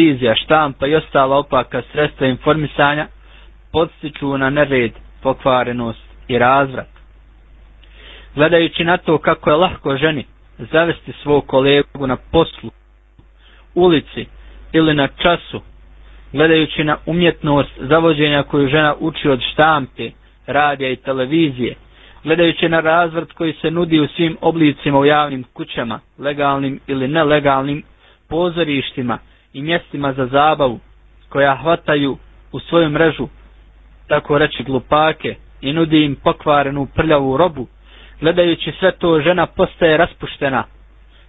televizija, štampa i ostala opaka sredstva informisanja podstiču na nered, pokvarenost i razvrat. Gledajući na to kako je lahko ženi zavesti svog kolegu na poslu, ulici ili na času, gledajući na umjetnost zavođenja koju žena uči od štampe, radija i televizije, gledajući na razvrat koji se nudi u svim oblicima u javnim kućama, legalnim ili nelegalnim, pozorištima, i mjestima za zabavu koja hvataju u svoju mrežu, tako reći glupake, i nudi im pokvarenu prljavu robu, gledajući sve to žena postaje raspuštena,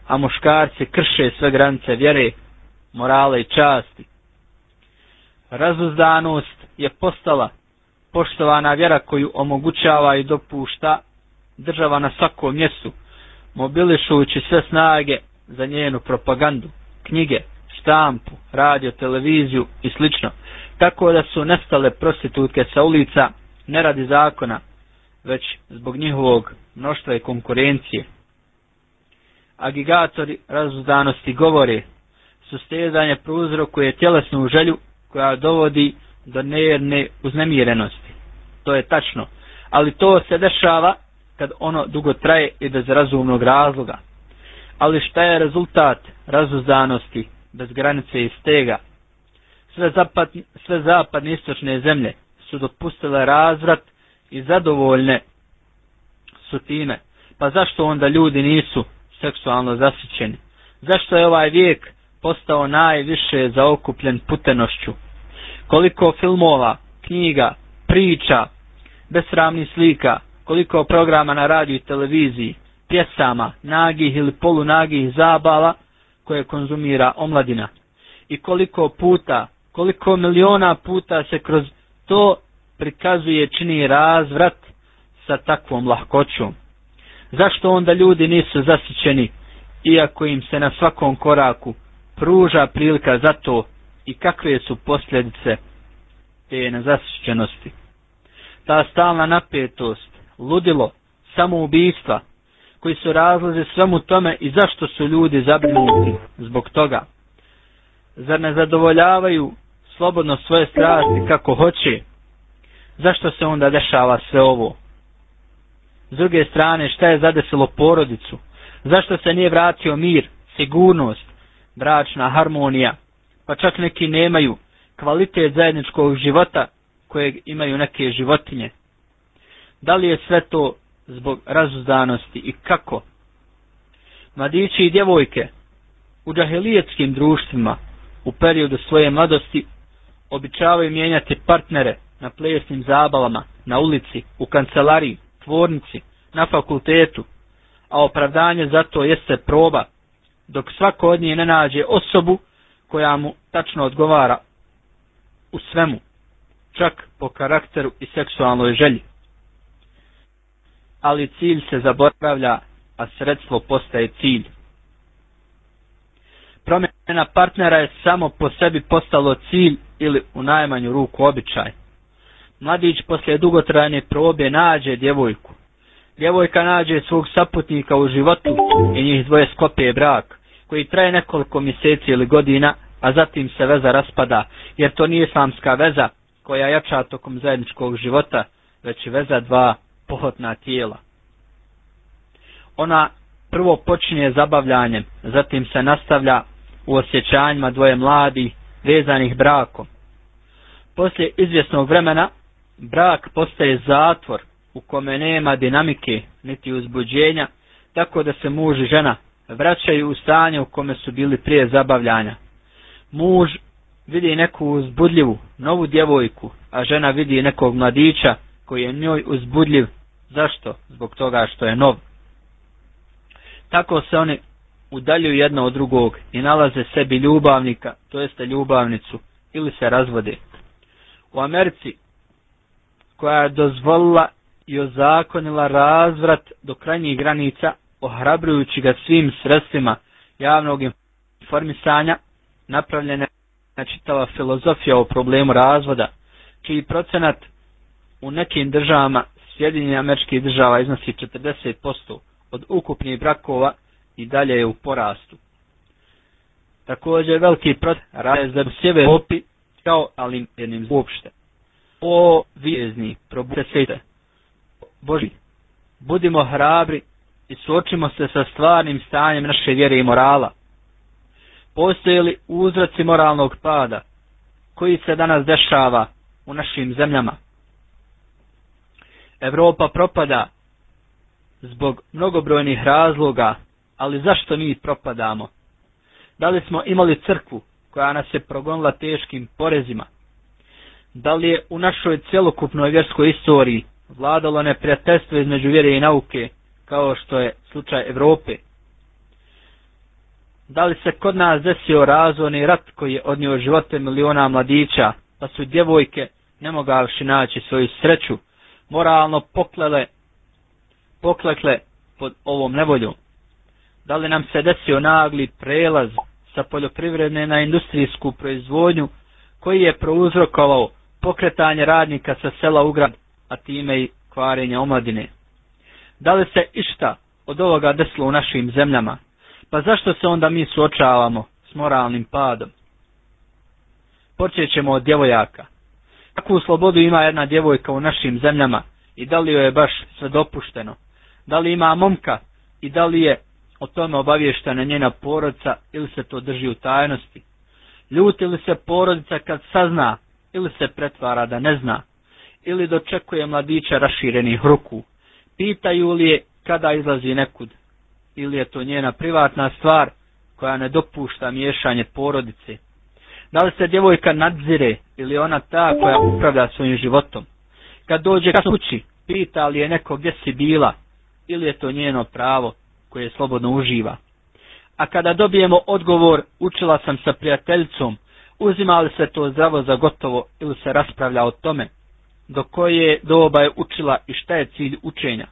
a muškarci krše sve granice vjere, morale i časti. Razuzdanost je postala poštovana vjera koju omogućava i dopušta država na svakom mjestu, mobilišujući sve snage za njenu propagandu, knjige, štampu, radio, televiziju i slično. Tako da su nestale prostitutke sa ulica ne radi zakona, već zbog njihovog mnoštva i konkurencije. Agigatori razudanosti govore sustezanje prouzrokuje tjelesnu želju koja dovodi do nejerne uznemirenosti. To je tačno, ali to se dešava kad ono dugo traje i bez razumnog razloga. Ali šta je rezultat razuzdanosti bez granice i stega. Sve, zapad, sve zapadne istočne zemlje su dopustile razvrat i zadovoljne su time. Pa zašto onda ljudi nisu seksualno zasićeni? Zašto je ovaj vijek postao najviše zaokupljen putenošću? Koliko filmova, knjiga, priča, besramnih slika, koliko programa na radiju i televiziji, pjesama, nagih ili polunagih zabava koje konzumira omladina. I koliko puta, koliko miliona puta se kroz to prikazuje čini razvrat sa takvom lahkoćom. Zašto onda ljudi nisu zasićeni, iako im se na svakom koraku pruža prilika za to i kakve su posljedice te nezasićenosti? Ta stalna napetost, ludilo, samoubistva, koji su razlozi svemu tome i zašto su ljudi zabrinuti zbog toga. Zar ne zadovoljavaju slobodno svoje strasti kako hoće? Zašto se onda dešava sve ovo? S druge strane, šta je zadesilo porodicu? Zašto se nije vratio mir, sigurnost, bračna harmonija? Pa čak neki nemaju kvalitet zajedničkog života kojeg imaju neke životinje. Da li je sve to zbog razuzdanosti i kako. Mladići i djevojke u džahelijetskim društvima u periodu svoje mladosti običavaju mijenjati partnere na plesnim zabavama, na ulici, u kancelariji, tvornici, na fakultetu, a opravdanje za to jeste proba, dok svako od njih ne nađe osobu koja mu tačno odgovara u svemu, čak po karakteru i seksualnoj želji ali cilj se zaboravlja, a sredstvo postaje cilj. Promjena partnera je samo po sebi postalo cilj ili u najmanju ruku običaj. Mladić poslije dugotrajne probe nađe djevojku. Djevojka nađe svog saputnika u životu i njih dvoje skopije brak, koji traje nekoliko mjeseci ili godina, a zatim se veza raspada, jer to nije islamska veza koja jača tokom zajedničkog života, već veza dva pohotna tijela. Ona prvo počinje zabavljanjem, zatim se nastavlja u osjećanjima dvoje mladi vezanih brakom. Poslije izvjesnog vremena brak postaje zatvor u kome nema dinamike niti uzbuđenja, tako da se muž i žena vraćaju u stanje u kome su bili prije zabavljanja. Muž vidi neku uzbudljivu, novu djevojku, a žena vidi nekog mladića koji je njoj uzbudljiv Zašto? Zbog toga što je nov. Tako se oni udaljuju jedno od drugog i nalaze sebi ljubavnika, to jeste ljubavnicu, ili se razvode. U Americi, koja je dozvolila i ozakonila razvrat do krajnjih granica, ohrabrujući ga svim sredstvima javnog informisanja, napravljena je čitava filozofija o problemu razvoda, čiji procenat u nekim državama Sjedinjenih američkih država iznosi 40% od ukupnih brakova i dalje je u porastu. Također veliki prot raje za sjeve Europi kao ali uopšte. O vijezni, probudite Boži, budimo hrabri i suočimo se sa stvarnim stanjem naše vjere i morala. Postoje li uzroci moralnog pada koji se danas dešava u našim zemljama? Evropa propada zbog mnogobrojnih razloga, ali zašto mi propadamo? Da li smo imali crkvu koja nas je progonila teškim porezima? Da li je u našoj cjelokupnoj vjerskoj istoriji vladalo neprijateljstvo između vjere i nauke, kao što je slučaj Europe? Da li se kod nas desio razvojni rat koji je odnio živote miliona mladića, pa su djevojke ne mogavši naći svoju sreću, moralno poklele, poklekle pod ovom nevoljom? Da li nam se desio nagli prelaz sa poljoprivredne na industrijsku proizvodnju koji je prouzrokovao pokretanje radnika sa sela u grad, a time i kvarenje omladine? Da li se išta od ovoga desilo u našim zemljama? Pa zašto se onda mi suočavamo s moralnim padom? Počet ćemo od djevojaka. Takvu slobodu ima jedna djevojka u našim zemljama i da li joj je baš sve dopušteno? Da li ima momka i da li je o tome obavještena njena porodica ili se to drži u tajnosti? Ljuti li se porodica kad sazna ili se pretvara da ne zna? Ili dočekuje mladića raširenih ruku? Pitaju li je kada izlazi nekud? Ili je to njena privatna stvar koja ne dopušta miješanje porodice? Da li se djevojka nadzire ili ona ta koja upravlja svojim životom? Kad dođe kući, pita li je neko gdje si bila ili je to njeno pravo koje slobodno uživa. A kada dobijemo odgovor učila sam sa prijateljicom, uzima li se to zdravo za gotovo ili se raspravlja o tome, do koje doba je učila i šta je cilj učenja,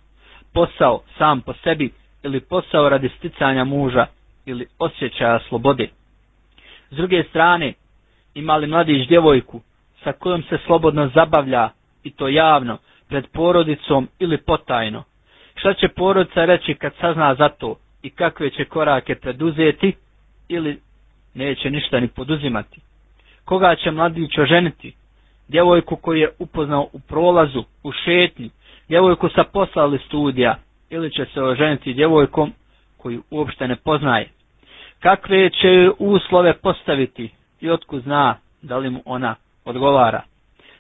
posao sam po sebi ili posao radi sticanja muža ili osjećaja slobode. S druge strane, imali mladić djevojku sa kojom se slobodno zabavlja i to javno, pred porodicom ili potajno? Šta će porodica reći kad sazna za to i kakve će korake preduzeti ili neće ništa ni poduzimati? Koga će mladić oženiti? Djevojku koju je upoznao u prolazu, u šetnji, djevojku sa poslali studija ili će se oženiti djevojkom koju uopšte ne poznaje. Kakve će uslove postaviti i otku zna da li mu ona odgovara.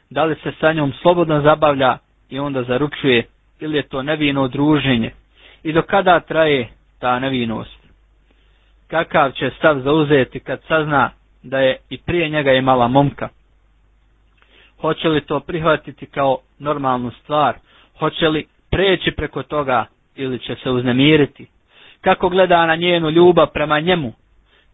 Da li se sa njom slobodno zabavlja i onda zaručuje ili je to nevino druženje i do kada traje ta nevinost. Kakav će stav zauzeti kad sazna da je i prije njega imala momka? Hoće li to prihvatiti kao normalnu stvar? Hoće li preći preko toga ili će se uznemiriti? Kako gleda na njenu ljubav prema njemu?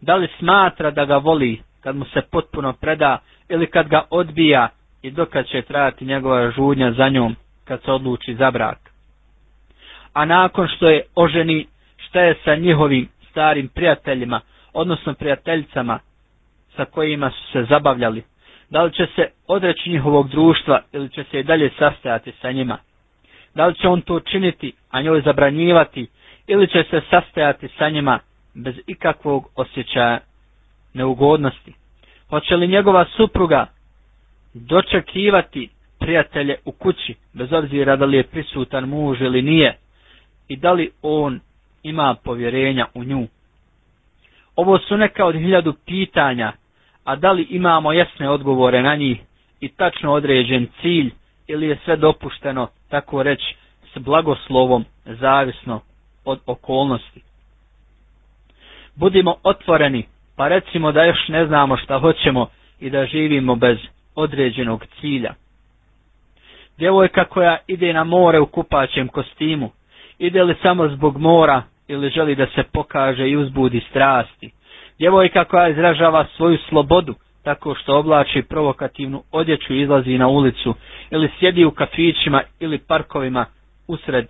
Da li smatra da ga voli kad mu se potpuno preda ili kad ga odbija i dokad će trajati njegova žudnja za njom kad se odluči za brak. A nakon što je oženi, šta je sa njihovim starim prijateljima, odnosno prijateljicama sa kojima su se zabavljali? Da li će se odreći njihovog društva ili će se i dalje sastajati sa njima? Da li će on to činiti, a njoj zabranjivati, ili će se sastajati sa njima bez ikakvog osjećaja neugodnosti? Hoće li njegova supruga dočekivati prijatelje u kući, bez obzira da li je prisutan muž ili nije, i da li on ima povjerenja u nju. Ovo su neka od hiljadu pitanja, a da li imamo jasne odgovore na njih i tačno određen cilj, ili je sve dopušteno, tako reći, s blagoslovom zavisno od okolnosti. Budimo otvoreni pa recimo da još ne znamo šta hoćemo i da živimo bez određenog cilja. Djevojka koja ide na more u kupaćem kostimu, ide li samo zbog mora ili želi da se pokaže i uzbudi strasti. Djevojka koja izražava svoju slobodu tako što oblači provokativnu odjeću i izlazi na ulicu ili sjedi u kafićima ili parkovima usred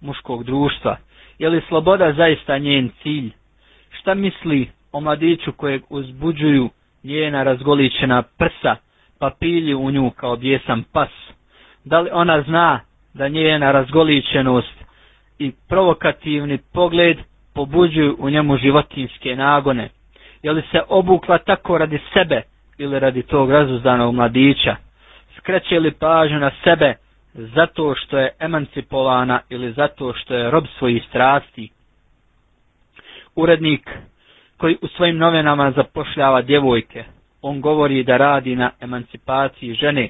muškog društva. Je li sloboda zaista njen cilj? Šta misli o mladiću kojeg uzbuđuju njena razgoličena prsa, pa pilju u nju kao bijesan pas. Da li ona zna da njena razgoličenost i provokativni pogled pobuđuju u njemu životinske nagone? Je li se obukla tako radi sebe ili radi tog razuzdanog mladića? Skreće li pažnju na sebe zato što je emancipovana ili zato što je rob svojih strasti? Urednik koji u svojim novinama zapošljava djevojke. On govori da radi na emancipaciji žene,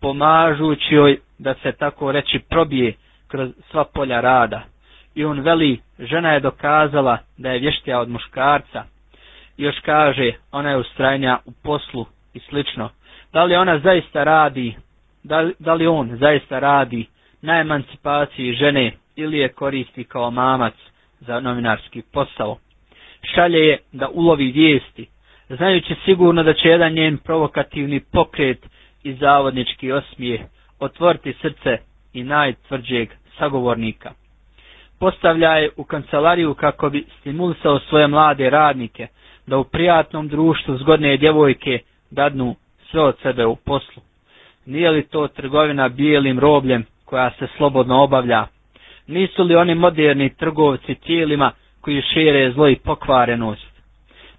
pomažući joj da se tako reći probije kroz sva polja rada. I on veli, žena je dokazala da je vještija od muškarca. još kaže, ona je ustrajnja u poslu i slično. Da li ona zaista radi, da li, da li on zaista radi na emancipaciji žene ili je koristi kao mamac za novinarski posao? šalje je da ulovi vijesti, znajući sigurno da će jedan njen provokativni pokret i zavodnički osmijeh otvoriti srce i najtvrđeg sagovornika. Postavlja je u kancelariju kako bi stimulisao svoje mlade radnike da u prijatnom društvu zgodne djevojke dadnu sve od sebe u poslu. Nije li to trgovina bijelim robljem koja se slobodno obavlja? Nisu li oni moderni trgovci tijelima koji šire zlo i pokvarenost.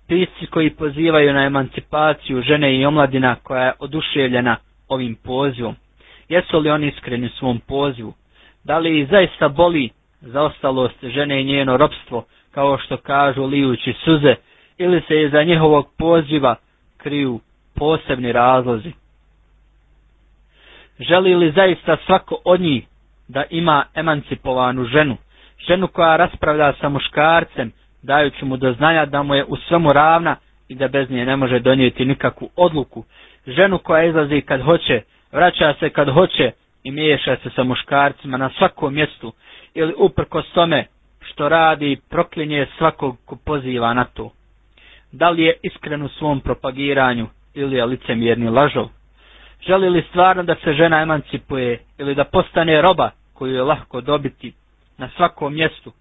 Pisci koji pozivaju na emancipaciju žene i omladina koja je oduševljena ovim pozivom. Jesu li oni iskreni u svom pozivu? Da li zaista boli zaostalost žene i njeno ropstvo, kao što kažu lijući suze, ili se iza njihovog poziva kriju posebni razlozi? Želi li zaista svako od njih da ima emancipovanu ženu? ženu koja raspravlja sa muškarcem, dajući mu do znanja da mu je u svemu ravna i da bez nje ne može donijeti nikakvu odluku. Ženu koja izlazi kad hoće, vraća se kad hoće i miješa se sa muškarcima na svakom mjestu ili uprkos tome što radi proklinje svakog ko poziva na to. Da li je iskren u svom propagiranju ili je licemjerni lažov? Želi li stvarno da se žena emancipuje ili da postane roba koju je lahko dobiti na svakom mjestu.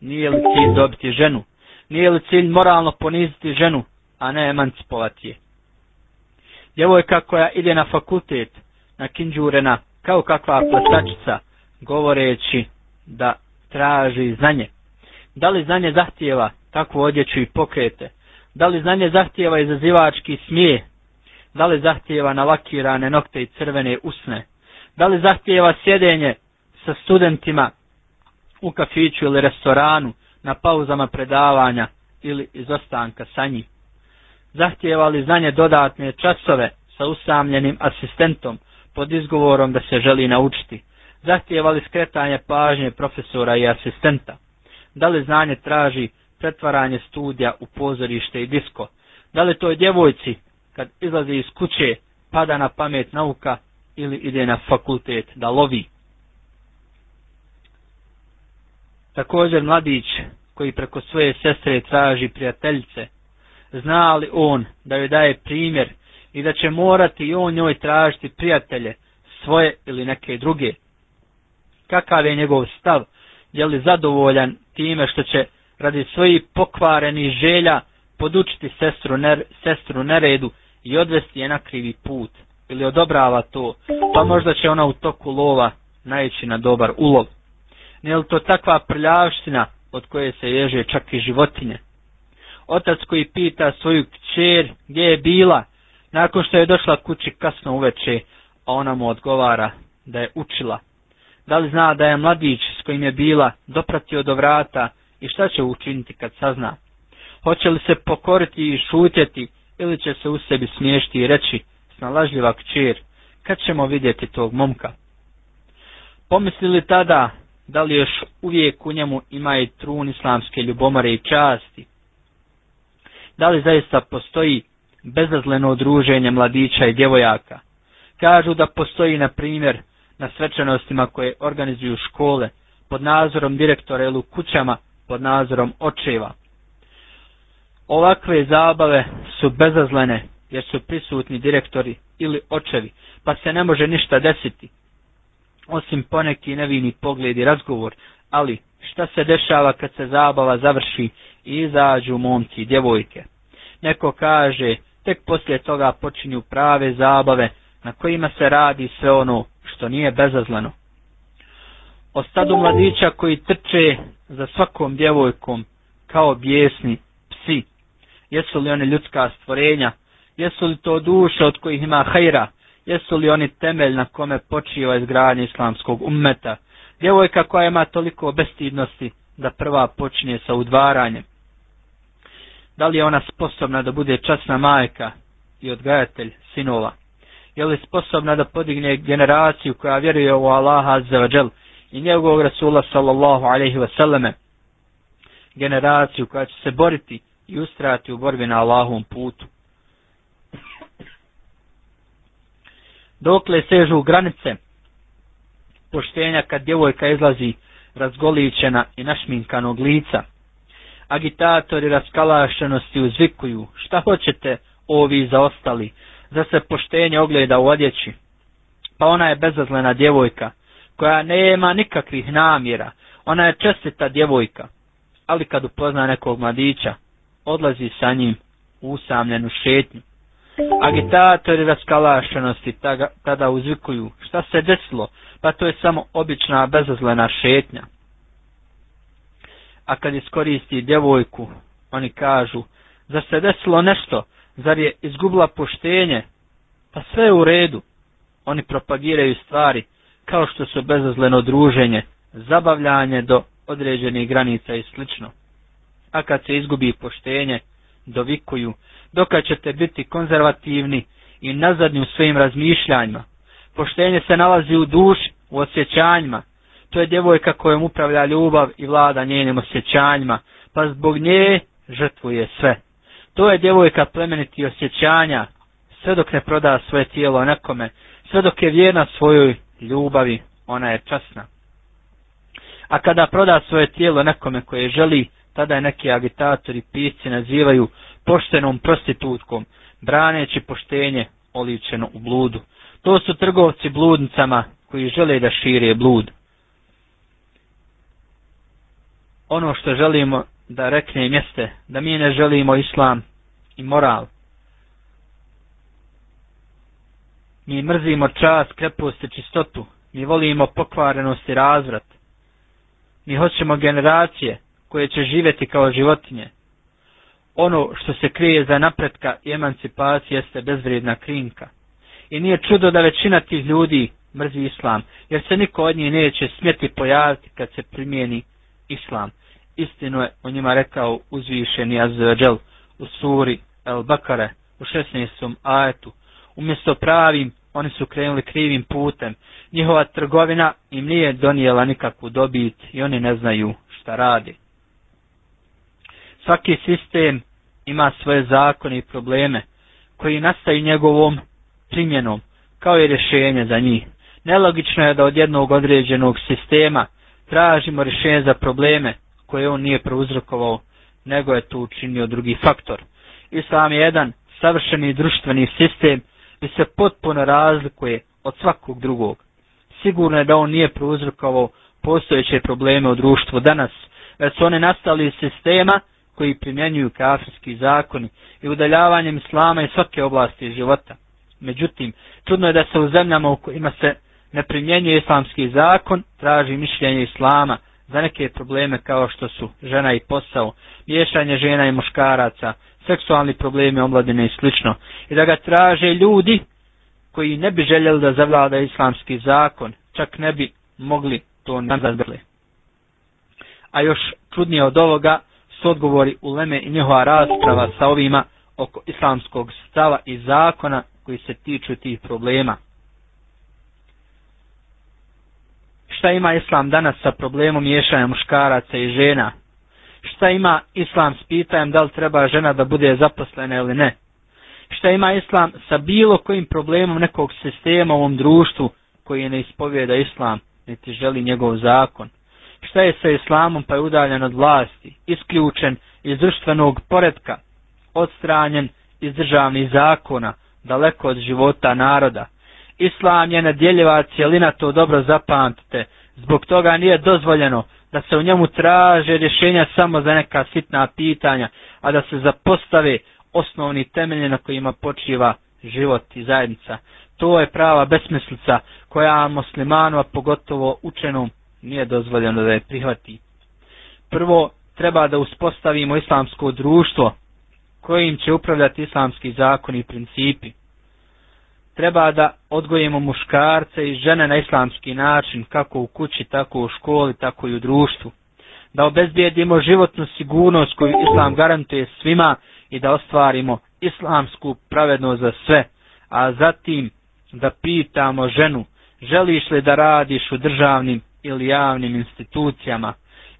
Nije li cilj dobiti ženu? Nije li cilj moralno poniziti ženu, a ne emancipovati je? Djevojka koja ide na fakultet, na kinđurena, kao kakva plastačica govoreći da traži znanje. Da li znanje zahtijeva takvu odjeću i pokrete? Da li znanje zahtijeva izazivački smije? Da li zahtijeva nalakirane nokte i crvene usne? Da li zahtijeva sjedenje sa studentima u kafiću ili restoranu, na pauzama predavanja ili izostanka sa njim. Zahtijevali znanje dodatne časove sa usamljenim asistentom pod izgovorom da se želi naučiti. Zahtijevali skretanje pažnje profesora i asistenta. Da li znanje traži pretvaranje studija u pozorište i disko? Da li toj djevojci, kad izlazi iz kuće, pada na pamet nauka ili ide na fakultet da lovi? Također mladić koji preko svoje sestre traži prijateljice, zna li on da joj daje primjer i da će morati i on njoj tražiti prijatelje, svoje ili neke druge? Kakav je njegov stav? Je li zadovoljan time što će radi svojih pokvarenih želja podučiti sestru, ner, sestru neredu i odvesti je na krivi put? Ili odobrava to, pa možda će ona u toku lova naići na dobar ulov. Ne li to takva prljavština od koje se ježe čak i životinje? Otac koji pita svoju kćer gdje je bila, nakon što je došla kući kasno uveče, a ona mu odgovara da je učila. Da li zna da je mladić s kojim je bila dopratio do vrata i šta će učiniti kad sazna? Hoće li se pokoriti i šutjeti ili će se u sebi smiješti i reći snalažljiva kćer, kad ćemo vidjeti tog momka? Pomisli li tada da li još uvijek u njemu ima i trun islamske ljubomore i časti? Da li zaista postoji bezazleno druženje mladića i djevojaka? Kažu da postoji, na primjer, na svečanostima koje organizuju škole, pod nadzorom direktora ili u kućama, pod nazorom očeva. Ovakve zabave su bezazlene jer su prisutni direktori ili očevi, pa se ne može ništa desiti osim poneki nevini pogled i razgovor, ali šta se dešava kad se zabava završi i izađu momci i djevojke? Neko kaže, tek poslije toga počinju prave zabave na kojima se radi sve ono što nije bezazlano. O stadu mladića koji trče za svakom djevojkom kao bijesni psi. Jesu li one ljudska stvorenja? Jesu li to duše od kojih ima hajra? jesu li oni temelj na kome počiva izgradnje islamskog ummeta. Djevojka koja ima toliko bestidnosti da prva počinje sa udvaranjem. Da li je ona sposobna da bude časna majka i odgajatelj sinova? Je li sposobna da podigne generaciju koja vjeruje u Allaha azzavadžel i njegovog Rasula sallallahu alaihi wasallame? Generaciju koja će se boriti i ustrajati u borbi na Allahom putu. dokle sežu granice poštenja kad djevojka izlazi razgoličena i našminkanog lica. Agitatori raskalašenosti uzvikuju, šta hoćete ovi zaostali, za se poštenje ogleda u odjeći. Pa ona je bezazlena djevojka, koja nema nikakvih namjera, ona je čestita djevojka, ali kad upozna nekog mladića, odlazi sa njim u usamljenu šetnju. Agitatori raskalašenosti tada, uzvikuju. Šta se desilo? Pa to je samo obična bezazlena šetnja. A kad iskoristi djevojku, oni kažu, zar se desilo nešto? Zar je izgubila poštenje? Pa sve je u redu. Oni propagiraju stvari, kao što su bezazleno druženje, zabavljanje do određenih granica i slično. A kad se izgubi poštenje, dovikuju, dokad ćete biti konzervativni i nazadni u svojim razmišljanjima. Poštenje se nalazi u duši, u osjećanjima. To je djevojka kojom upravlja ljubav i vlada njenim osjećanjima, pa zbog nje žrtvuje sve. To je djevojka plemeniti osjećanja, sve dok ne proda svoje tijelo nekome, sve dok je vjerna svojoj ljubavi, ona je časna. A kada proda svoje tijelo nekome koje želi, tada je neki agitatori i pisci nazivaju poštenom prostitutkom, braneći poštenje oličeno u bludu. To su trgovci bludnicama koji žele da šire blud. Ono što želimo da rekne mjeste, da mi ne želimo islam i moral. Mi mrzimo čast, krepost i čistotu. Mi volimo pokvarenost i razvrat. Mi hoćemo generacije koje će živjeti kao životinje. Ono što se krije za napretka i emancipacije jeste bezvrijedna krinka. I nije čudo da većina tih ljudi mrzi islam, jer se niko od njih neće smjeti pojaviti kad se primijeni islam. Istinu je o njima rekao uzvišeni Azrađel u suri El Bakare u 16. ajetu. Umjesto pravim, oni su krenuli krivim putem. Njihova trgovina im nije donijela nikakvu dobit i oni ne znaju šta radi. Svaki sistem ima svoje zakone i probleme koji nastaju njegovom primjenom, kao i rješenje za njih. Nelogično je da od jednog određenog sistema tražimo rješenje za probleme koje on nije prouzrokovao, nego je to učinio drugi faktor. I sam jedan savršeni društveni sistem koji se potpuno razlikuje od svakog drugog. Sigurno je da on nije prouzrokovao postojeće probleme u društvu danas, već su one nastali iz sistema koji primjenjuju kafirski zakoni i udaljavanjem islama i svake oblasti života. Međutim, trudno je da se u zemljama u kojima se ne primjenjuje islamski zakon traži mišljenje islama za neke probleme kao što su žena i posao, miješanje žena i muškaraca, seksualni problemi omladine i slično. I da ga traže ljudi koji ne bi željeli da zavlada islamski zakon, čak ne bi mogli to ne A još čudnije od ovoga su odgovori leme i njihova rasprava sa ovima oko islamskog stava i zakona koji se tiču tih problema. Šta ima islam danas sa problemom miješanja muškaraca i žena? Šta ima islam s pitanjem da li treba žena da bude zaposlena ili ne? Šta ima islam sa bilo kojim problemom nekog sistema u ovom društvu koji ne ispovjeda islam, niti želi njegov zakon? šta je sa islamom pa je udaljen od vlasti, isključen iz društvenog poretka, odstranjen iz državnih zakona, daleko od života naroda. Islam je nedjeljiva cijelina, to dobro zapamtite. Zbog toga nije dozvoljeno da se u njemu traže rješenja samo za neka sitna pitanja, a da se zapostave osnovni temelje na kojima počiva život i zajednica. To je prava besmislica koja muslimanu, a pogotovo učenom nije dozvoljeno da je prihvati. Prvo, treba da uspostavimo islamsko društvo kojim će upravljati islamski zakoni i principi. Treba da odgojimo muškarce i žene na islamski način, kako u kući, tako u školi, tako i u društvu. Da obezbijedimo životnu sigurnost koju islam garantuje svima i da ostvarimo islamsku pravednost za sve. A zatim da pitamo ženu, želiš li da radiš u državnim ili javnim institucijama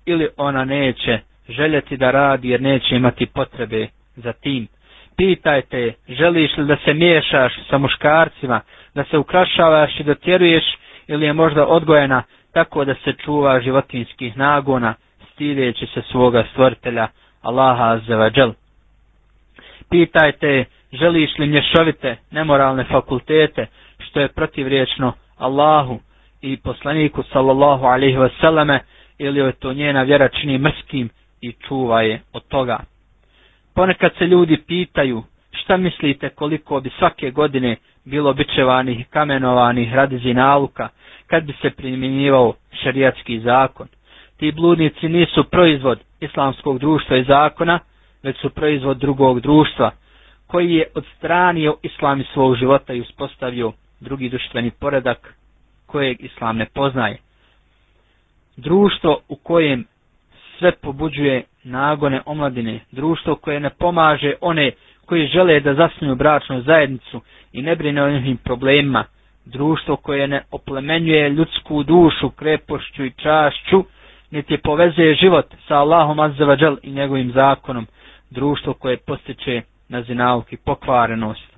ili ona neće željeti da radi jer neće imati potrebe za tim. Pitajte, želiš li da se miješaš sa muškarcima, da se ukrašavaš i dotjeruješ ili je možda odgojena tako da se čuva životinskih nagona, stideći se svoga stvrtelja, Allaha azzevađel. Pitajte, želiš li mješovite, nemoralne fakultete, što je protivriječno Allahu, i poslaniku sallallahu alaihi wasallame ili je to njena vjera čini mrskim i čuva je od toga. Ponekad se ljudi pitaju šta mislite koliko bi svake godine bilo bičevanih i kamenovanih radi zinaluka kad bi se primjenjivao šarijatski zakon. Ti bludnici nisu proizvod islamskog društva i zakona, već su proizvod drugog društva, koji je odstranio islam iz svog života i uspostavio drugi društveni poredak kojeg islam ne poznaje. Društvo u kojem sve pobuđuje nagone omladine, društvo koje ne pomaže one koji žele da zasnuju bračnu zajednicu i ne brine o njihovim problemima, društvo koje ne oplemenjuje ljudsku dušu krepošću i čašću, niti povezuje život sa Allahom Azzavadžel i njegovim zakonom, društvo koje postiče na zinauk i pokvarenost,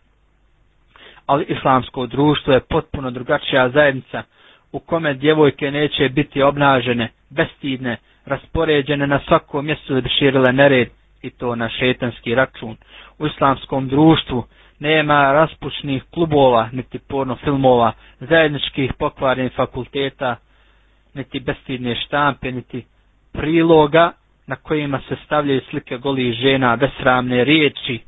ali islamsko društvo je potpuno drugačija zajednica u kome djevojke neće biti obnažene, bestidne, raspoređene na svakom mjestu da širile nered i to na šetanski račun. U islamskom društvu nema raspušnih klubova, niti porno filmova, zajedničkih pokvarnih fakulteta, niti bestidne štampe, niti priloga na kojima se stavljaju slike golih žena, besramne riječi,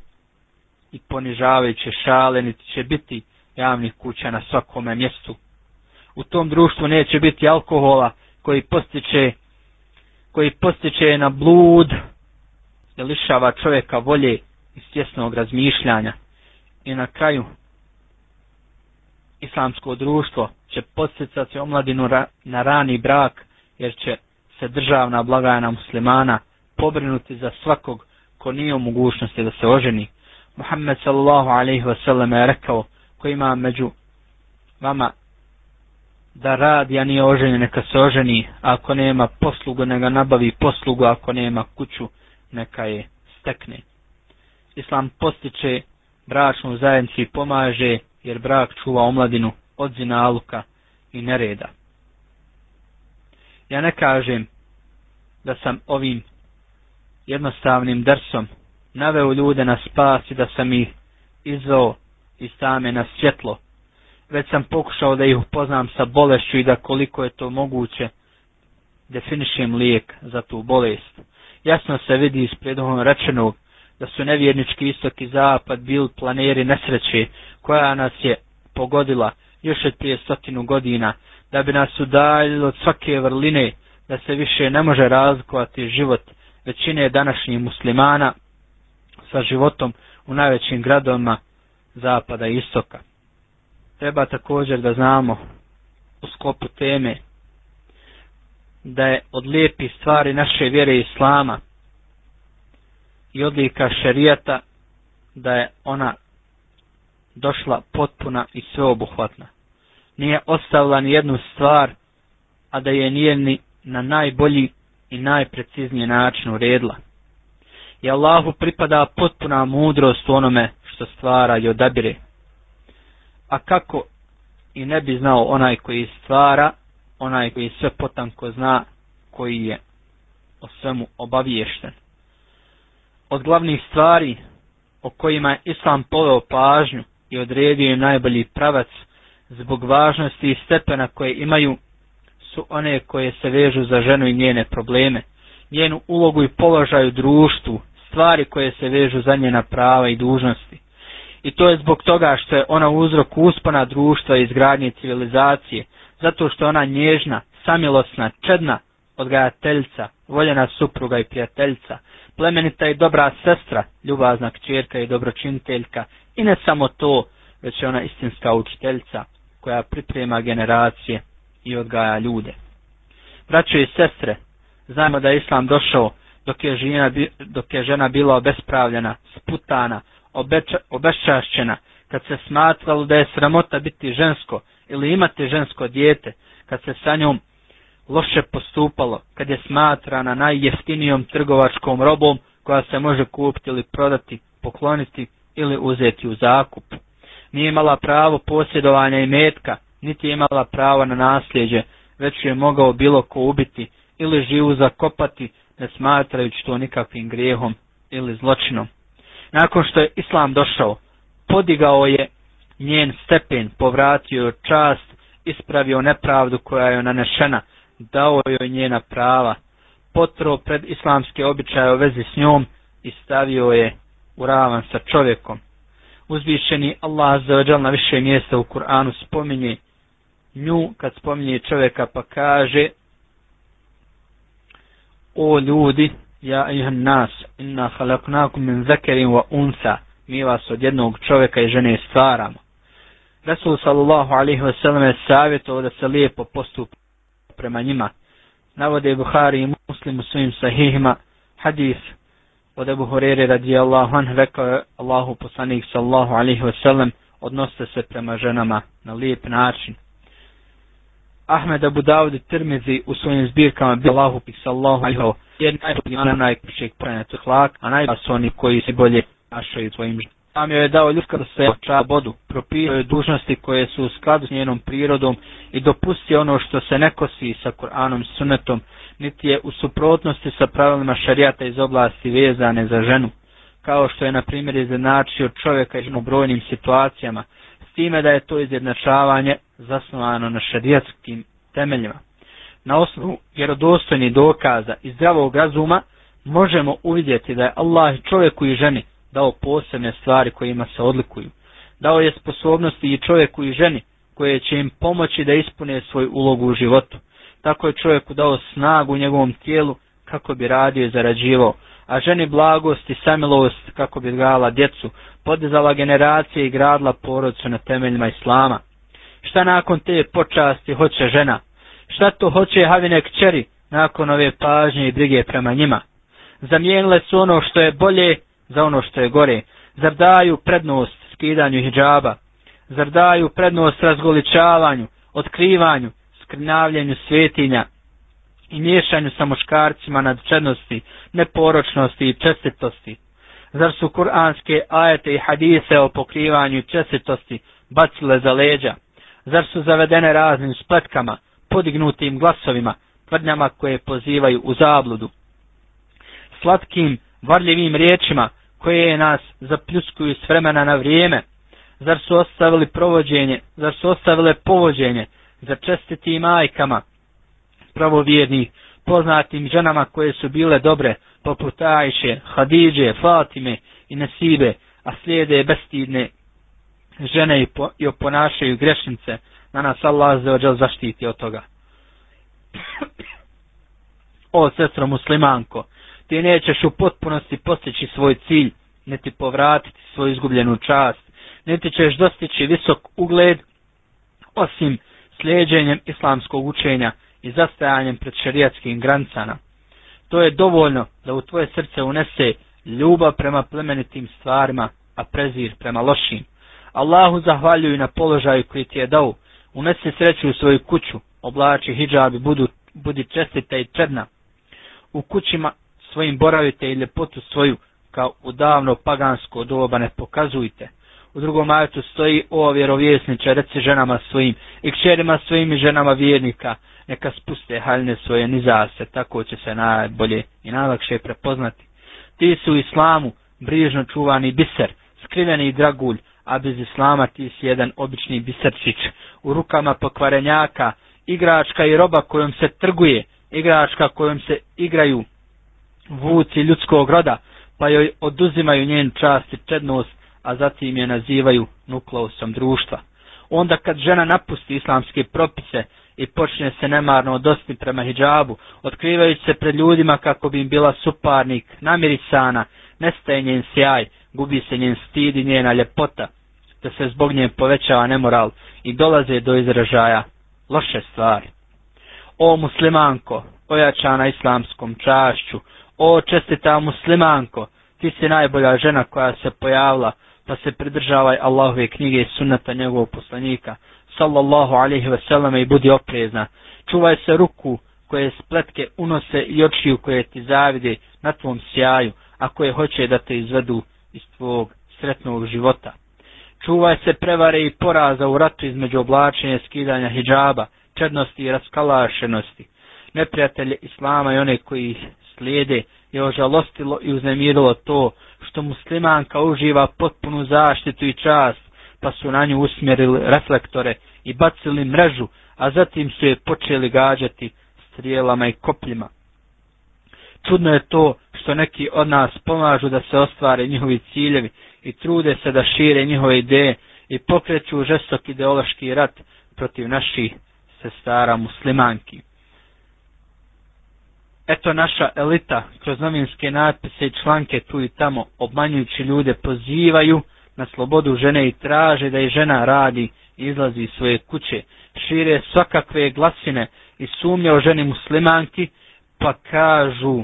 i ponižavajuće šale niti će biti javnih kuća na svakome mjestu. U tom društvu neće biti alkohola koji postiče, koji postiče na blud, da lišava čovjeka volje i svjesnog razmišljanja. I na kraju, islamsko društvo će posticati omladinu na rani brak, jer će se državna blagajna muslimana pobrinuti za svakog ko nije u mogućnosti da se oženi. Muhammed sallallahu alaihi wasallam je rekao ko ima među vama da radi, a nije oženje, neka se oženi, ako nema poslugu, neka nabavi poslugu, ako nema kuću, neka je stekne. Islam postiče bračnu zajednicu i pomaže, jer brak čuva omladinu od aluka i nereda. Ja ne kažem da sam ovim jednostavnim drsom naveo ljude na spas i da sam ih izveo i same na svjetlo. Već sam pokušao da ih upoznam sa bolešću i da koliko je to moguće definišem lijek za tu bolest. Jasno se vidi iz predohom rečenog da su nevjernički istok i zapad bili planeri nesreće koja nas je pogodila još od prije stotinu godina da bi nas udaljilo od svake vrline da se više ne može razlikovati život većine današnjih muslimana sa životom u najvećim gradovima zapada i istoka. Treba također da znamo u skopu teme da je od lijepih stvari naše vjere islama i odlika šarijata da je ona došla potpuna i sveobuhvatna. Nije ostavila ni jednu stvar, a da je nije ni na najbolji i najprecizniji način uredila i Allahu pripada potpuna mudrost onome što stvara i odabire. A kako i ne bi znao onaj koji stvara, onaj koji sve potanko zna, koji je o svemu obaviješten. Od glavnih stvari o kojima je Islam poveo pažnju i odredio je najbolji pravac zbog važnosti i stepena koje imaju su one koje se vežu za ženu i njene probleme – njenu ulogu i položaju društvu, stvari koje se vežu za njena prava i dužnosti. I to je zbog toga što je ona uzrok uspona društva i izgradnje civilizacije, zato što je ona nježna, samilosna, čedna, odgajateljca, voljena supruga i prijateljca, plemenita i dobra sestra, ljubazna kćerka i dobročiniteljka i ne samo to, već je ona istinska učiteljca koja priprema generacije i odgaja ljude. Braću i sestre, Znamo da je islam došao dok je, žena, dok je žena bila obespravljena, sputana, kad se smatralo da je sramota biti žensko ili imati žensko dijete, kad se sa njom loše postupalo, kad je smatrana najjeftinijom trgovačkom robom koja se može kupiti ili prodati, pokloniti ili uzeti u zakup. Nije imala pravo posjedovanja i metka, niti je imala pravo na nasljeđe, već je mogao bilo ko ubiti ili živu zakopati ne smatrajući to nikakvim grijehom ili zločinom. Nakon što je Islam došao, podigao je njen stepen, povratio čast, ispravio nepravdu koja je nanešena, dao joj njena prava, potro pred islamske običaje u vezi s njom i stavio je u ravan sa čovjekom. Uzvišeni Allah zaođal na više mjesta u Kur'anu spominje nju kad spominje čovjeka pa kaže o ljudi, ja ihan nas, inna halaknakum min zakerin wa unsa, mi vas od jednog čovjeka i žene stvaramo. Rasul sallallahu alaihi wasallam je savjetovao da se lijepo postupa prema njima. Navode Buhari i Muslim u svojim sahihima hadis od Ebu Hurere radijallahu anhu, rekao je Allahu poslanik sallallahu alaihi wasallam odnose se prema ženama na lijep način Ahmed Abu Dawud Tirmizi u svojim zbirkama bi Allahu pisallahu alihov jer najbolji onaj a najbolji oni koji se bolje našaju svojim životom. Sam joj je dao ljudska da se bodu, propirao je dužnosti koje su u skladu s njenom prirodom i dopustio ono što se ne kosi sa Koranom sunetom, niti je u suprotnosti sa pravilima šarijata iz oblasti vezane za ženu, kao što je na primjer izjednačio čovjeka i u brojnim situacijama, time da je to izjednačavanje zasnovano na šarijatskim temeljima. Na osnovu vjerodostojnih dokaza i zdravog razuma možemo uvidjeti da je Allah čovjeku i ženi dao posebne stvari kojima se odlikuju. Dao je sposobnosti i čovjeku i ženi koje će im pomoći da ispune svoju ulogu u životu. Tako je čovjeku dao snagu u njegovom tijelu kako bi radio i zarađivao, a ženi blagost i samilost kako bi odgajala djecu, podizala generacije i gradila porodcu na temeljima islama. Šta nakon te počasti hoće žena? Šta to hoće Havine kćeri nakon ove pažnje i brige prema njima? Zamijenile su ono što je bolje za ono što je gore. Zar daju prednost skidanju hijjaba? Zar daju prednost razgoličavanju, otkrivanju, skrnavljenju svetinja? i miješanju sa muškarcima čednosti, neporočnosti i čestitosti. Zar su kuranske ajete i hadise o pokrivanju čestitosti bacile za leđa? Zar su zavedene raznim spletkama, podignutim glasovima, tvrdnjama koje pozivaju u zabludu? Slatkim, varljivim riječima koje nas zapljuskuju s vremena na vrijeme? Zar su ostavili provođenje, zar su ostavile povođenje za čestitim majkama, pravovjernih poznatim ženama koje su bile dobre, poput Ajše, Hadiđe, Fatime i Nesibe, a slijede bestidne žene i, oponašaju grešnice, na nas Allah zaštiti od toga. o sestro muslimanko, ti nećeš u potpunosti postići svoj cilj, niti povratiti svoju izgubljenu čast, niti ćeš dostići visok ugled, osim slijeđenjem islamskog učenja, i zastajanjem pred šerijatskim grancana. To je dovoljno da u tvoje srce unese ljubav prema plemenitim stvarima, a prezir prema lošim. Allahu zahvaljuju na položaju koji ti je dao, Unese sreću u svoju kuću, oblači hijab i budu, budi čestita i čedna. U kućima svojim boravite i ljepotu svoju, kao u davno pagansko doba ne pokazujte. U drugom ajetu stoji o vjerovjesniče, reci ženama svojim i kćerima svojim i ženama vjernika, neka spuste haljne svoje nizase, tako će se najbolje i najlakše prepoznati. Ti su u islamu brižno čuvani biser, skriveni dragulj, a bez islama ti si jedan obični biserčić, u rukama pokvarenjaka, igračka i roba kojom se trguje, igračka kojom se igraju vuci ljudskog roda, pa joj oduzimaju njen čast i čednost, a zatim je nazivaju nukleusom društva. Onda kad žena napusti islamske propise, i počne se nemarno odosti prema hijabu, otkrivajući se pred ljudima kako bi im bila suparnik, namirisana, nestaje njen sjaj, gubi se njen stid i njena ljepota, te se zbog nje povećava nemoral i dolaze do izražaja loše stvari. O muslimanko, ojačana islamskom čašću, o čestita muslimanko, ti si najbolja žena koja se pojavila, pa se pridržavaj Allahove knjige i sunata njegovog poslanika, sallallahu alaihi wasallam i budi oprezna. Čuvaj se ruku koje spletke unose i očiju koje ti zavide na tvom sjaju, a koje hoće da te izvedu iz tvog sretnog života. Čuvaj se prevare i poraza u ratu između oblačenja skidanja hidžaba, čednosti i raskalašenosti. Neprijatelje Islama i one koji ih slijede je ožalostilo i uznemirilo to što muslimanka uživa potpunu zaštitu i čast pa su na nju usmjerili reflektore i bacili mrežu, a zatim su je počeli gađati strijelama i kopljima. Čudno je to što neki od nas pomažu da se ostvare njihovi ciljevi i trude se da šire njihove ideje i pokreću žestok ideološki rat protiv naših sestara muslimanki. Eto naša elita kroz novinske natpise i članke tu i tamo obmanjujući ljude pozivaju na slobodu žene i traže da je žena radi izlazi iz svoje kuće. Šire svakakve glasine i sumnje o ženi muslimanki pa kažu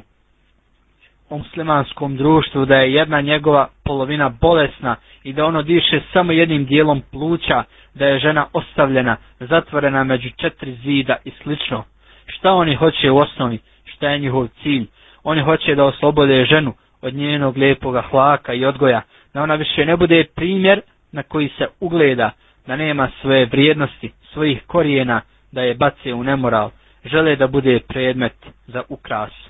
o muslimanskom društvu da je jedna njegova polovina bolesna i da ono diše samo jednim dijelom pluća, da je žena ostavljena, zatvorena među četiri zida i slično. Šta oni hoće u osnovi? Šta je njihov cilj? Oni hoće da oslobode ženu od njenog lijepoga hlaka i odgoja, da ona više ne bude primjer na koji se ugleda, da nema svoje vrijednosti, svojih korijena, da je bace u nemoral, žele da bude predmet za ukrasu.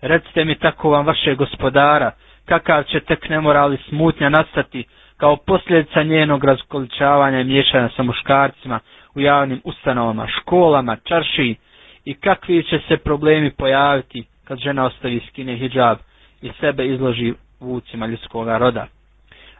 Recite mi tako vam vaše gospodara, kakav će tek nemoral i smutnja nastati, kao posljedica njenog razkoličavanja i miješanja sa muškarcima u javnim ustanovama, školama, čaršiji i kakvi će se problemi pojaviti kad žena ostavi skine hijab i sebe izloži vucima ljudskoga roda.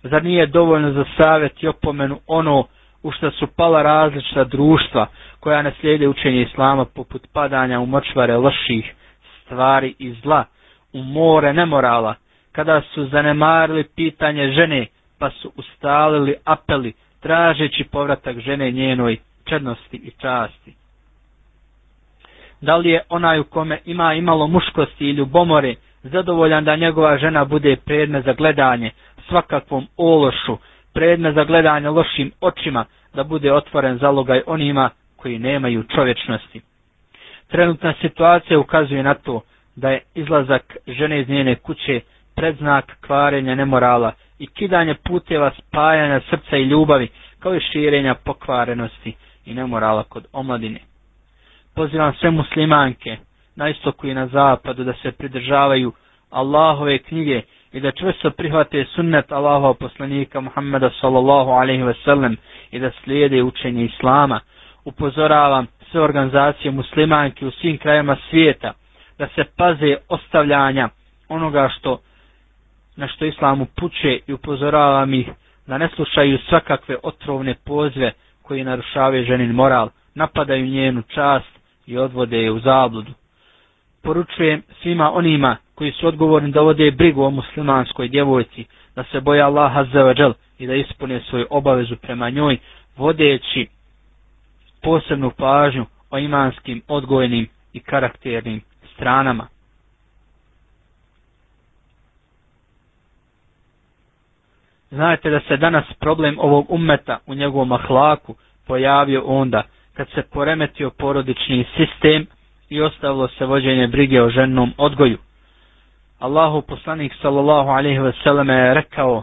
Zar nije dovoljno za savjet i opomenu ono u što su pala različita društva koja ne učenje islama poput padanja u močvare loših stvari i zla, u more nemorala, kada su zanemarili pitanje žene pa su ustalili apeli tražeći povratak žene njenoj čednosti i časti. Da li je onaj u kome ima imalo muškosti i ljubomore zadovoljan da njegova žena bude predme za gledanje, svakakvom ološu, predmet za gledanje lošim očima, da bude otvoren zalogaj onima koji nemaju čovječnosti. Trenutna situacija ukazuje na to da je izlazak žene iz njene kuće predznak kvarenja nemorala i kidanje puteva spajanja srca i ljubavi, kao i širenja pokvarenosti i nemorala kod omladine. Pozivam sve muslimanke na istoku i na zapadu da se pridržavaju Allahove knjige i da čvrsto prihvate sunnet Allaha poslanika Muhammeda sallallahu alaihi wasallam i da slijede učenje Islama. Upozoravam sve organizacije Muslimanke u svim krajima svijeta da se paze ostavljanja onoga što na što Islam puče i upozoravam ih da ne slušaju svakakve otrovne pozve koji narušavaju ženin moral, napadaju njenu čast i odvode je u zabludu. Poručujem svima onima koji su odgovorni da vode brigu o muslimanskoj djevojci, da se boje Allaha zavrđal i da ispune svoju obavezu prema njoj, vodeći posebnu pažnju o imanskim, odgojnim i karakternim stranama. Znate da se danas problem ovog umeta u njegovom ahlaku pojavio onda kad se poremetio porodični sistem i ostavilo se vođenje brige o ženom odgoju. Allahu poslanik sallallahu alaihi wasallam je rekao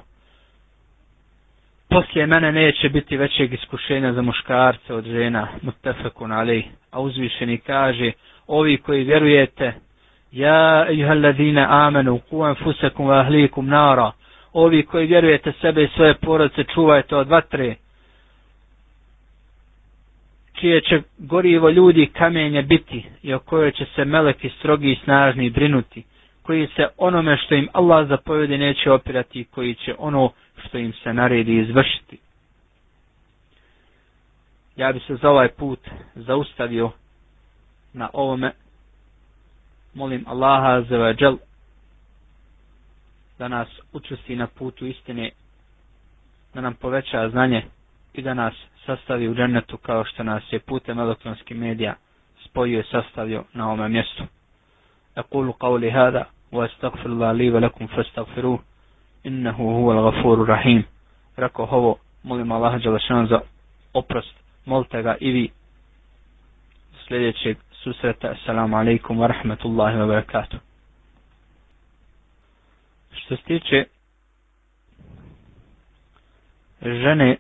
Poslije mene neće biti većeg iskušenja za muškarce od žena, mutafakun alej. A uzvišeni kaže, ovi koji vjerujete, ja ihalladina amenu, kuan fusekum ahlikum nara. Ovi koji vjerujete sebe i svoje porodice, čuvajte od vatre. Čije će gorivo ljudi kamenje biti i o kojoj će se meleki strogi i snažni brinuti koji se onome što im Allah zapovjedi neće opirati koji će ono što im se naredi izvršiti. Ja bi se za ovaj put zaustavio na ovome. Molim Allaha za da nas učesti na putu istine, da nam poveća znanje i da nas sastavi u džennetu kao što nas je putem elektronskih medija spojio i sastavio na ovome mjestu. أقول قولي هذا واستغفر الله li ve lekum fastaghfiruh innahu rahim. ovo, molim za oprost, molte ga i vi sljedećeg susreta. Assalamu alaikum wa rahmatullahi wa Što se žene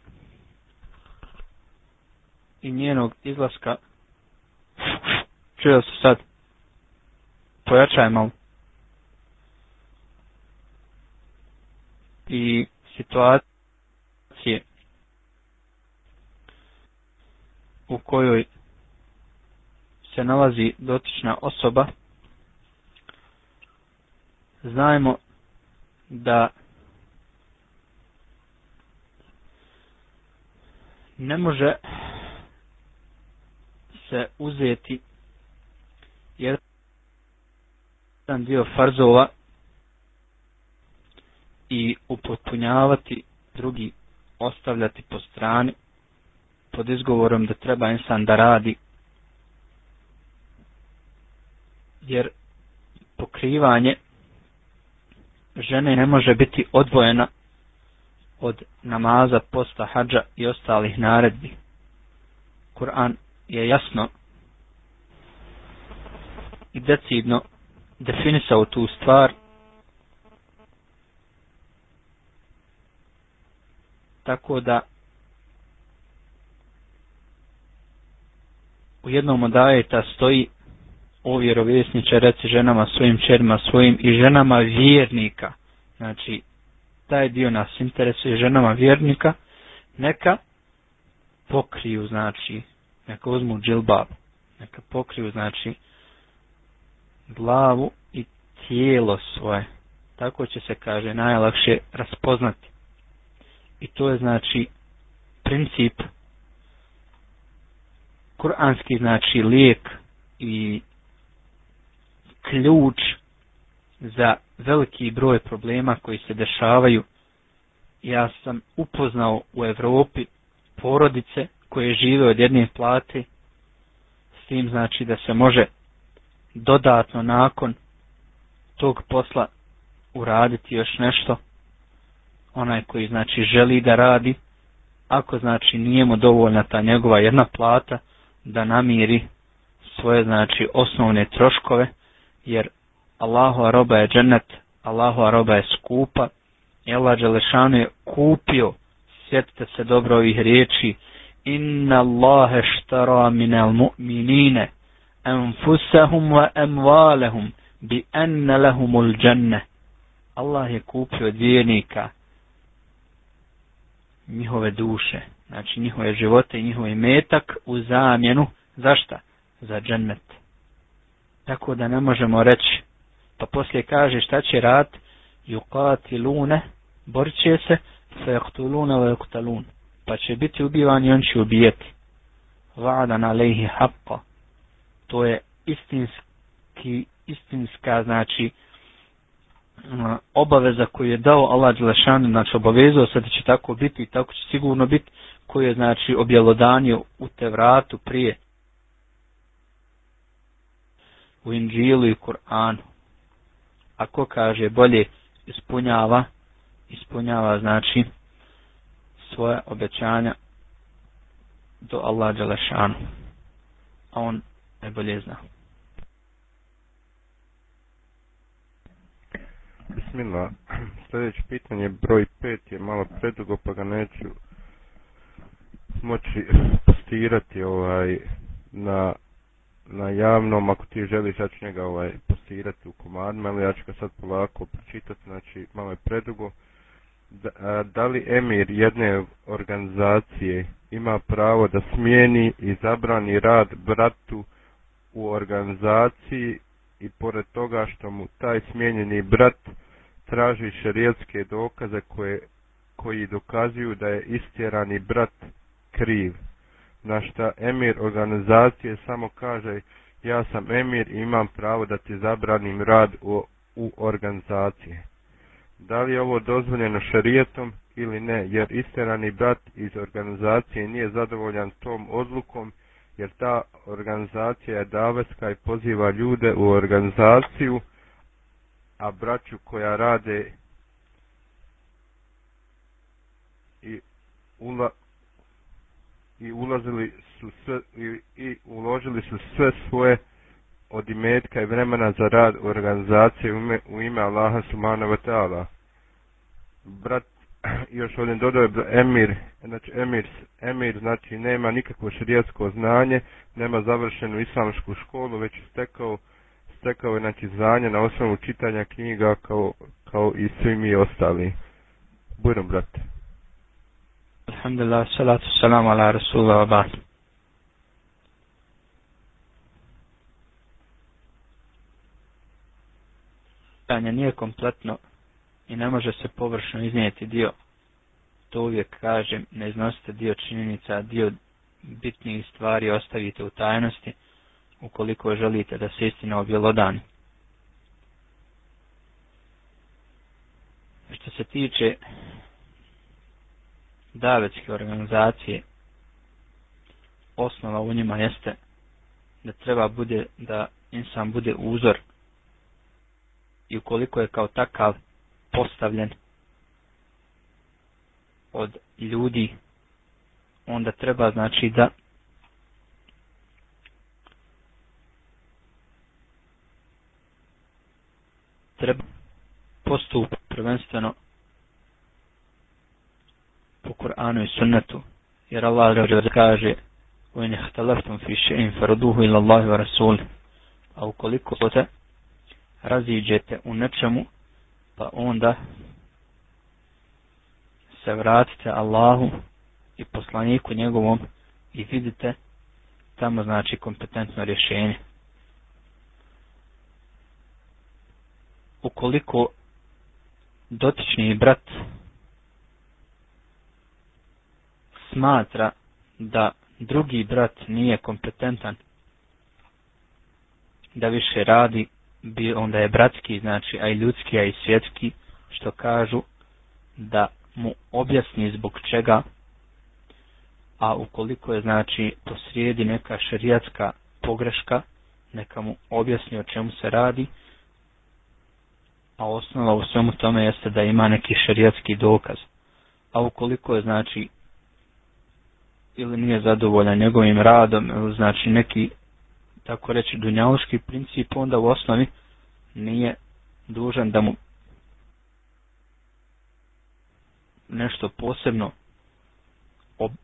i njenog izlaska, sad, pojačaj i situacije u kojoj se nalazi dotična osoba, znajmo da ne može se uzeti jedan dio farzova i upotpunjavati drugi ostavljati po strani pod izgovorom da treba insan da radi jer pokrivanje žene ne može biti odvojena od namaza, posta, hađa i ostalih naredbi. Kur'an je jasno i decidno definisao tu stvar Tako da u jednom od ajeta stoji o vjerovjesniče reci ženama svojim čerima svojim i ženama vjernika. Znači, taj dio nas interesuje ženama vjernika, neka pokriju, znači, neka uzmu džilbab, neka pokriju, znači, glavu i tijelo svoje. Tako će se, kaže, najlakše raspoznati. I to je znači princip kuranski znači lijek i ključ za veliki broj problema koji se dešavaju. Ja sam upoznao u Europi porodice koje žive od jedne plate, s tim znači da se može dodatno nakon tog posla uraditi još nešto onaj koji znači želi da radi, ako znači nije dovoljna ta njegova jedna plata da namiri svoje znači osnovne troškove, jer Allahu roba je džennet, Allahu roba je skupa, i Allah je kupio, sjetite se dobro ovih riječi, Inna Allahe štara minal mu'minine, enfusahum wa emvalehum, bi enne lahumul dženne. Allah je kupio dvijenika njihove duše, znači njihove živote i njihov metak u zamjenu zašta? Za džennet. Tako da ne možemo reći. Pa poslije kaže šta će rad? lune, borit će se, fejaktulune vejuktalun. Pa će biti ubivan i on će ubijeti. Va'dan alejhi haqqa. To je istinski, istinska znači obaveza koju je dao Allah Đelešanu, znači obavezao se da će tako biti i tako će sigurno biti, koji je znači objelodanio u Tevratu prije, u Inđilu i Kur'anu. Ako kaže bolje ispunjava, ispunjava znači svoje obećanja do Allah Đelešanu, a on najbolje zna. Bismila, Sljedeće pitanje, broj 5 je malo predugo pa ga neću moći postirati ovaj, na, na javnom. Ako ti želiš, ja ću njega ovaj, postirati u komadima, ali ja ću ga sad polako pročitati, znači malo je predugo. Da, da li emir jedne organizacije ima pravo da smijeni i zabrani rad bratu u organizaciji i pored toga što mu taj smijenjeni brat traži šerijetske dokaze koji dokazuju da je istjerani brat kriv. Na šta emir organizacije samo kaže ja sam emir i imam pravo da ti zabranim rad u, u organizaciji. Da li je ovo dozvoljeno šerijetom ili ne, jer istjerani brat iz organizacije nije zadovoljan tom odlukom jer ta organizacija je davetska i poziva ljude u organizaciju, a braću koja rade i, ula, i ulazili su sve, i, i uložili su sve svoje od imetka i vremena za rad organizacije u ime, u ime Allaha subhanahu wa Brat još ovdje dodao emir, znači emir, emir znači nema nikakvo širijetsko znanje, nema završenu islamsku školu, već stekao, stekao je znači znanje na osnovu čitanja knjiga kao, kao i svi mi ostali. budem brate. Alhamdulillah, salatu salamu ala rasulullah abad. Pitanje nije kompletno i ne može se površno iznijeti dio. To uvijek kažem, ne iznosite dio činjenica, dio bitnijih stvari ostavite u tajnosti, ukoliko želite da se istina objelodani. Što se tiče davetske organizacije, osnova u njima jeste da treba bude da insan bude uzor i ukoliko je kao takav postavljen od ljudi, onda treba znači da treba postup prvenstveno po Kur'anu i sunnetu. Jer Allah kaže وَإِنْ fiše فِي شَيْءٍ ila Allahi A ukoliko se raziđete u nečemu, pa onda se vratite Allahu i poslaniku njegovom i vidite tamo znači kompetentno rješenje. Ukoliko dotični brat smatra da drugi brat nije kompetentan da više radi bio onda je bratski, znači, a i ljudski, a i svjetski, što kažu da mu objasni zbog čega, a ukoliko je, znači, to srijedi neka šerijatska pogreška, neka mu objasni o čemu se radi, a osnova u svemu tome jeste da ima neki šerijatski dokaz. A ukoliko je, znači, ili nije zadovoljan njegovim radom, znači neki tako reći dunjaluški princip onda u osnovi nije dužan da mu nešto posebno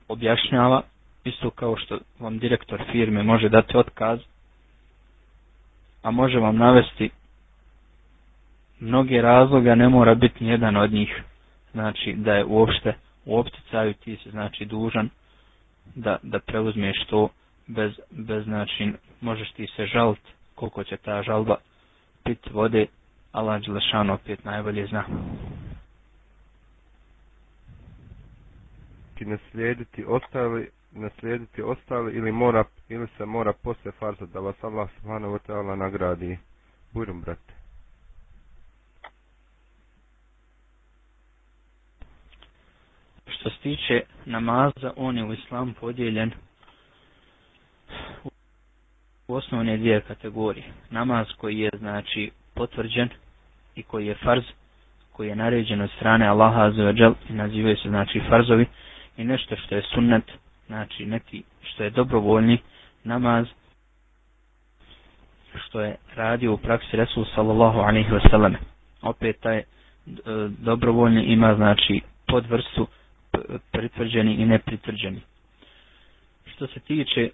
objašnjava, isto kao što vam direktor firme može dati otkaz, a može vam navesti mnoge razloga, ne mora biti jedan od njih, znači da je uopšte u opticaju ti se znači dužan da, da preuzmeš to bez, bez način možeš ti se žaliti koliko će ta žalba pit vode, Allah Đelešanu opet najbolje zna. Naslijediti ostali, naslijediti ostali ili mora ili se mora posle farza da vas Allah subhanahu nagradi. Bujrum, brate. Što se tiče namaza, on je u islamu podijeljen u osnovne dvije kategorije. Namaz koji je znači potvrđen i koji je farz, koji je naređen od strane Allaha azzawajal i nazivaju se znači farzovi i nešto što je sunnet, znači neki što je dobrovoljni namaz što je radio u praksi Resul sallallahu alaihi wasallam. Opet taj e, dobrovoljni ima znači podvrstu pritvrđeni i nepritvrđeni. Što se tiče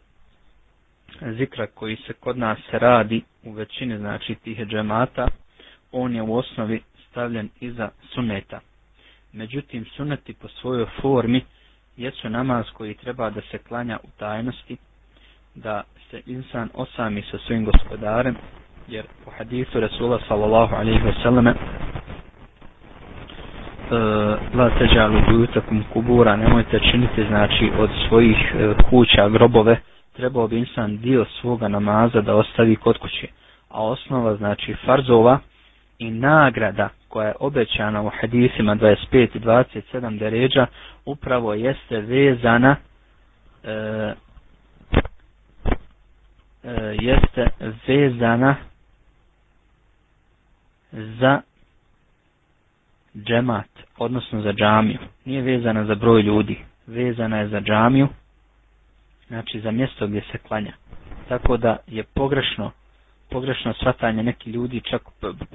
zikra koji se kod nas radi u većini znači tih džemata, on je u osnovi stavljen iza suneta. Međutim, suneti po svojoj formi jesu namaz koji treba da se klanja u tajnosti, da se insan osami sa svojim gospodarem, jer po hadisu Resula sallallahu alaihi sallame, e, la kubura, nemojte činiti znači od svojih e, kuća grobove, trebao bi insan dio svoga namaza da ostavi kod kuće. A osnova znači farzova i nagrada koja je obećana u hadisima 25 i 27 deređa upravo jeste vezana e, e, jeste vezana za džemat, odnosno za džamiju. Nije vezana za broj ljudi, vezana je za džamiju znači za mjesto gdje se klanja. Tako da je pogrešno pogrešno shvatanje neki ljudi čak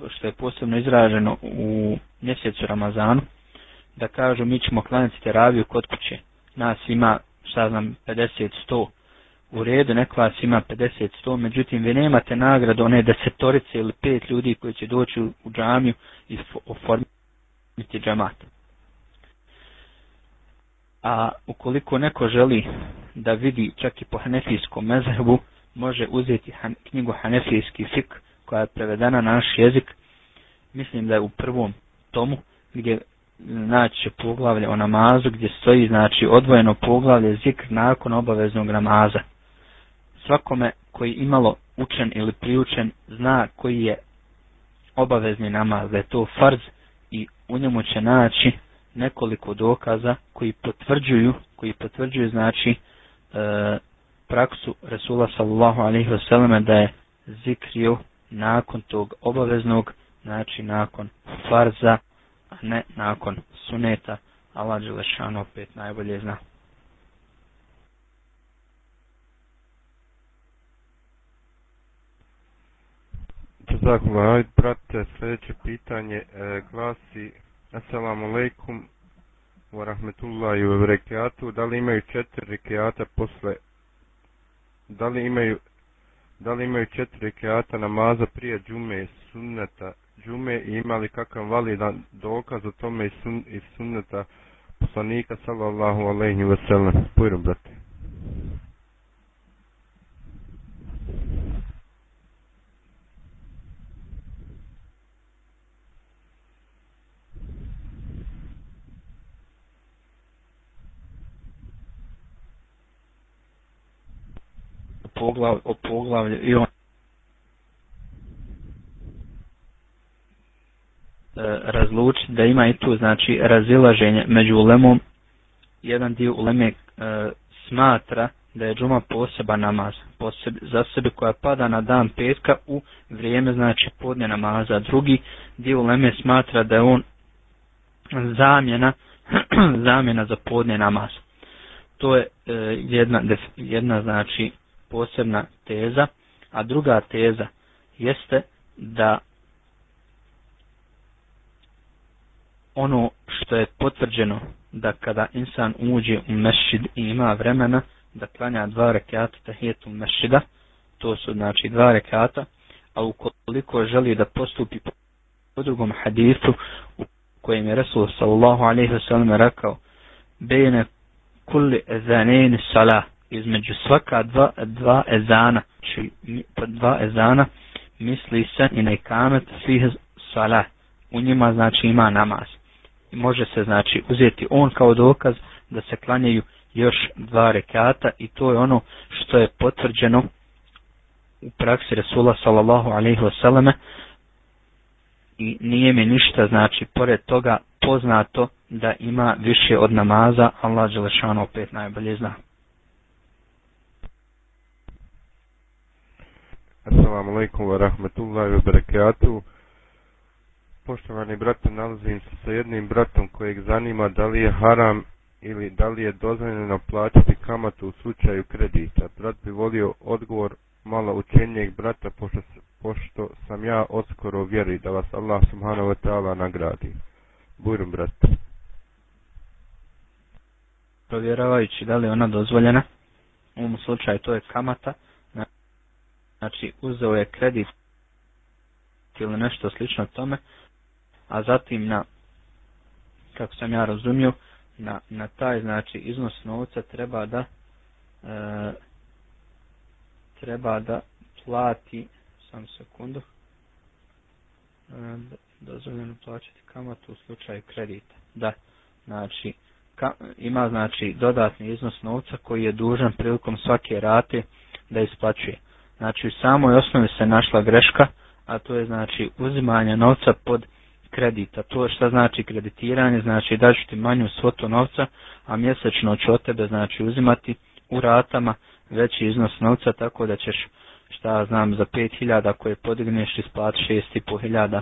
što je posebno izraženo u mjesecu Ramazanu da kažu mi ćemo klanjati teraviju kod kuće. Nas ima šta znam 50-100 u redu, neka vas ima 50-100, međutim vi nemate nagradu one desetorice ili pet ljudi koji će doći u džamiju i oformiti džamatu. A ukoliko neko želi da vidi čak i po hanefijskom mezhebu, može uzeti knjigu Hanefijski fik koja je prevedena na naš jezik. Mislim da je u prvom tomu gdje naći poglavlje o namazu gdje stoji znači odvojeno poglavlje zik nakon obaveznog namaza. Svakome koji imalo učen ili priučen zna koji je obavezni namaz, da je to farz i u njemu će naći nekoliko dokaza koji potvrđuju, koji potvrđuju znači e, praksu Resula sallallahu alaihi vseleme da je zikrio nakon tog obaveznog, znači nakon farza, a ne nakon suneta. Allah Đelešanu opet najbolje zna. sljedeće pitanje, e, glasi Assalamu alaikum wa rahmetullahi wa barakatuh. Da li imaju četiri rekiata posle da li imaju da li imaju četiri namaza prije džume i sunneta džume i imali kakav validan dokaz o tome i, sun, sunneta poslanika sallallahu alaihi wa sallam. brate. poglav, i on e, razluči da ima i tu znači razilaženje među ulemom jedan dio uleme e, smatra da je džuma poseban namaz poseb, za sebe koja pada na dan petka u vrijeme znači podne namaza drugi dio uleme smatra da je on zamjena zamjena za podne namaz to je e, jedna, jedna znači posebna teza, a druga teza jeste da ono što je potvrđeno da kada insan uđe u mešid i ima vremena da klanja dva rekata tahijetu mešida, to su znači dva rekata, a ukoliko želi da postupi po drugom hadisu u kojem je Resul sallallahu alaihi wasallam rekao bejne kulli ezanin salah između svaka dva, dva ezana, či znači, dva ezana misli se i nekamet svih salah. U njima znači ima namaz. I može se znači uzeti on kao dokaz da se klanjaju još dva rekata i to je ono što je potvrđeno u praksi Resula sallallahu alaihi wasallam i nije mi ništa znači pored toga poznato da ima više od namaza Allah Đelešanu opet najbolje zna. Assalamu alaikum wa rahmatullahi wa Poštovani brate, nalazim se sa jednim bratom kojeg zanima da li je haram ili da li je dozvoljeno plaćati kamatu u slučaju kredita. Brat bi volio odgovor malo učenijeg brata pošto, pošto sam ja oskoro vjeri da vas Allah subhanahu wa ta'ala nagradi. Bujrum brat. Provjeravajući da li je ona dozvoljena, u ovom slučaju to je kamata, Znači, uzeo je kredit ili nešto slično tome, a zatim na, kako sam ja razumio, na, na taj znači iznos novca treba da e, treba da plati sam sekundu e, dozvoljeno plaćati kamatu u slučaju kredita da znači ima znači dodatni iznos novca koji je dužan prilikom svake rate da isplaćuje Znači u samoj osnovi se našla greška, a to je znači uzimanje novca pod kredita. To šta znači kreditiranje, znači da ti manju svotu novca, a mjesečno ću od tebe znači uzimati u ratama veći iznos novca, tako da ćeš šta znam za 5000 koje podigneš isplati 6500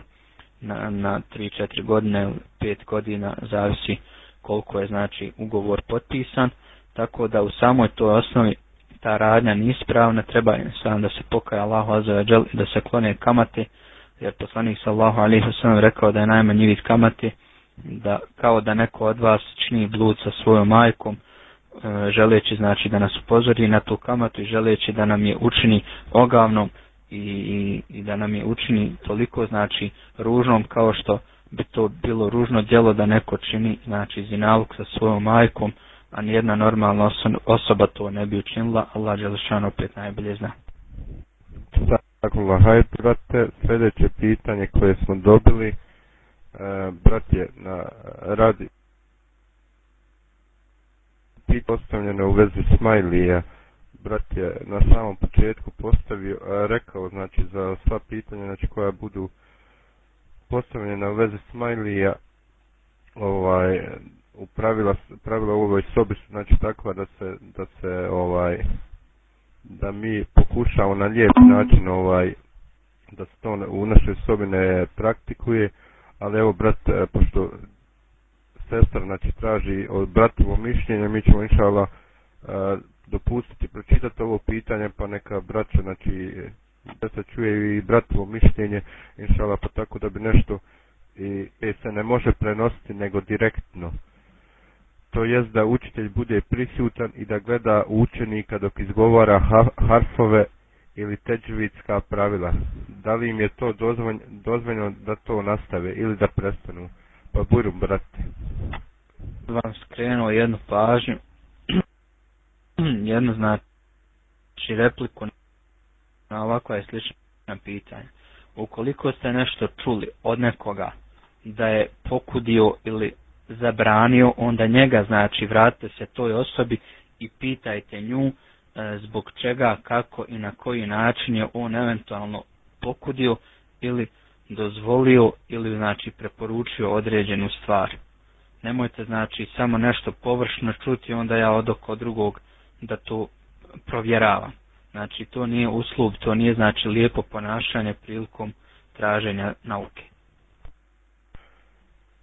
na, na 3-4 godine, 5 godina, zavisi koliko je znači ugovor potpisan, tako da u samoj toj osnovi ta radnja nispravna, treba sam da se pokaja Allahu i da se klone kamati, jer poslanik sallahu alaihi sallam rekao da je najmanji vid kamati, da, kao da neko od vas čini blud sa svojom majkom, e, želeći znači da nas upozori na tu kamatu i želeći da nam je učini ogavnom i, i, i da nam je učini toliko znači ružnom kao što bi to bilo ružno djelo da neko čini znači zinalog sa svojom majkom a nijedna normalna osoba to ne bi učinila, Allah Đelešan opet najbolje zna. Zakullah, hajde brate, sljedeće pitanje koje smo dobili, e, brat je na radi postavljeno u vezi Smajlija, brat je na samom početku postavio, a e, rekao znači za sva pitanja znači, koja budu postavljena u vezi Smajlija, ovaj, u pravila, pravila u ovoj sobi su znači takva da se, da se ovaj da mi pokušamo na lijep način ovaj da se to u našoj sobi ne praktikuje, ali evo brat, e, pošto sestra znači traži od bratovo mišljenje, mi ćemo inšala e, dopustiti pročitati ovo pitanje, pa neka braća znači da se čuje i bratovo mišljenje, inšala pa tako da bi nešto i, i e, se ne može prenositi nego direktno to jest da učitelj bude prisutan i da gleda učenika dok izgovara harfove ili teđvitska pravila. Da li im je to dozvoljeno da to nastave ili da prestanu? Pa budu, brate. Vam skrenuo jednu pažnju, Jedno znači repliku na ovakva je slična pitanja. Ukoliko ste nešto čuli od nekoga da je pokudio ili zabranio, onda njega znači vratite se toj osobi i pitajte nju e, zbog čega, kako i na koji način je on eventualno pokudio ili dozvolio ili znači preporučio određenu stvar. Nemojte znači samo nešto površno čuti onda ja od oko drugog da to provjeravam. Znači to nije uslub, to nije znači lijepo ponašanje prilikom traženja nauke.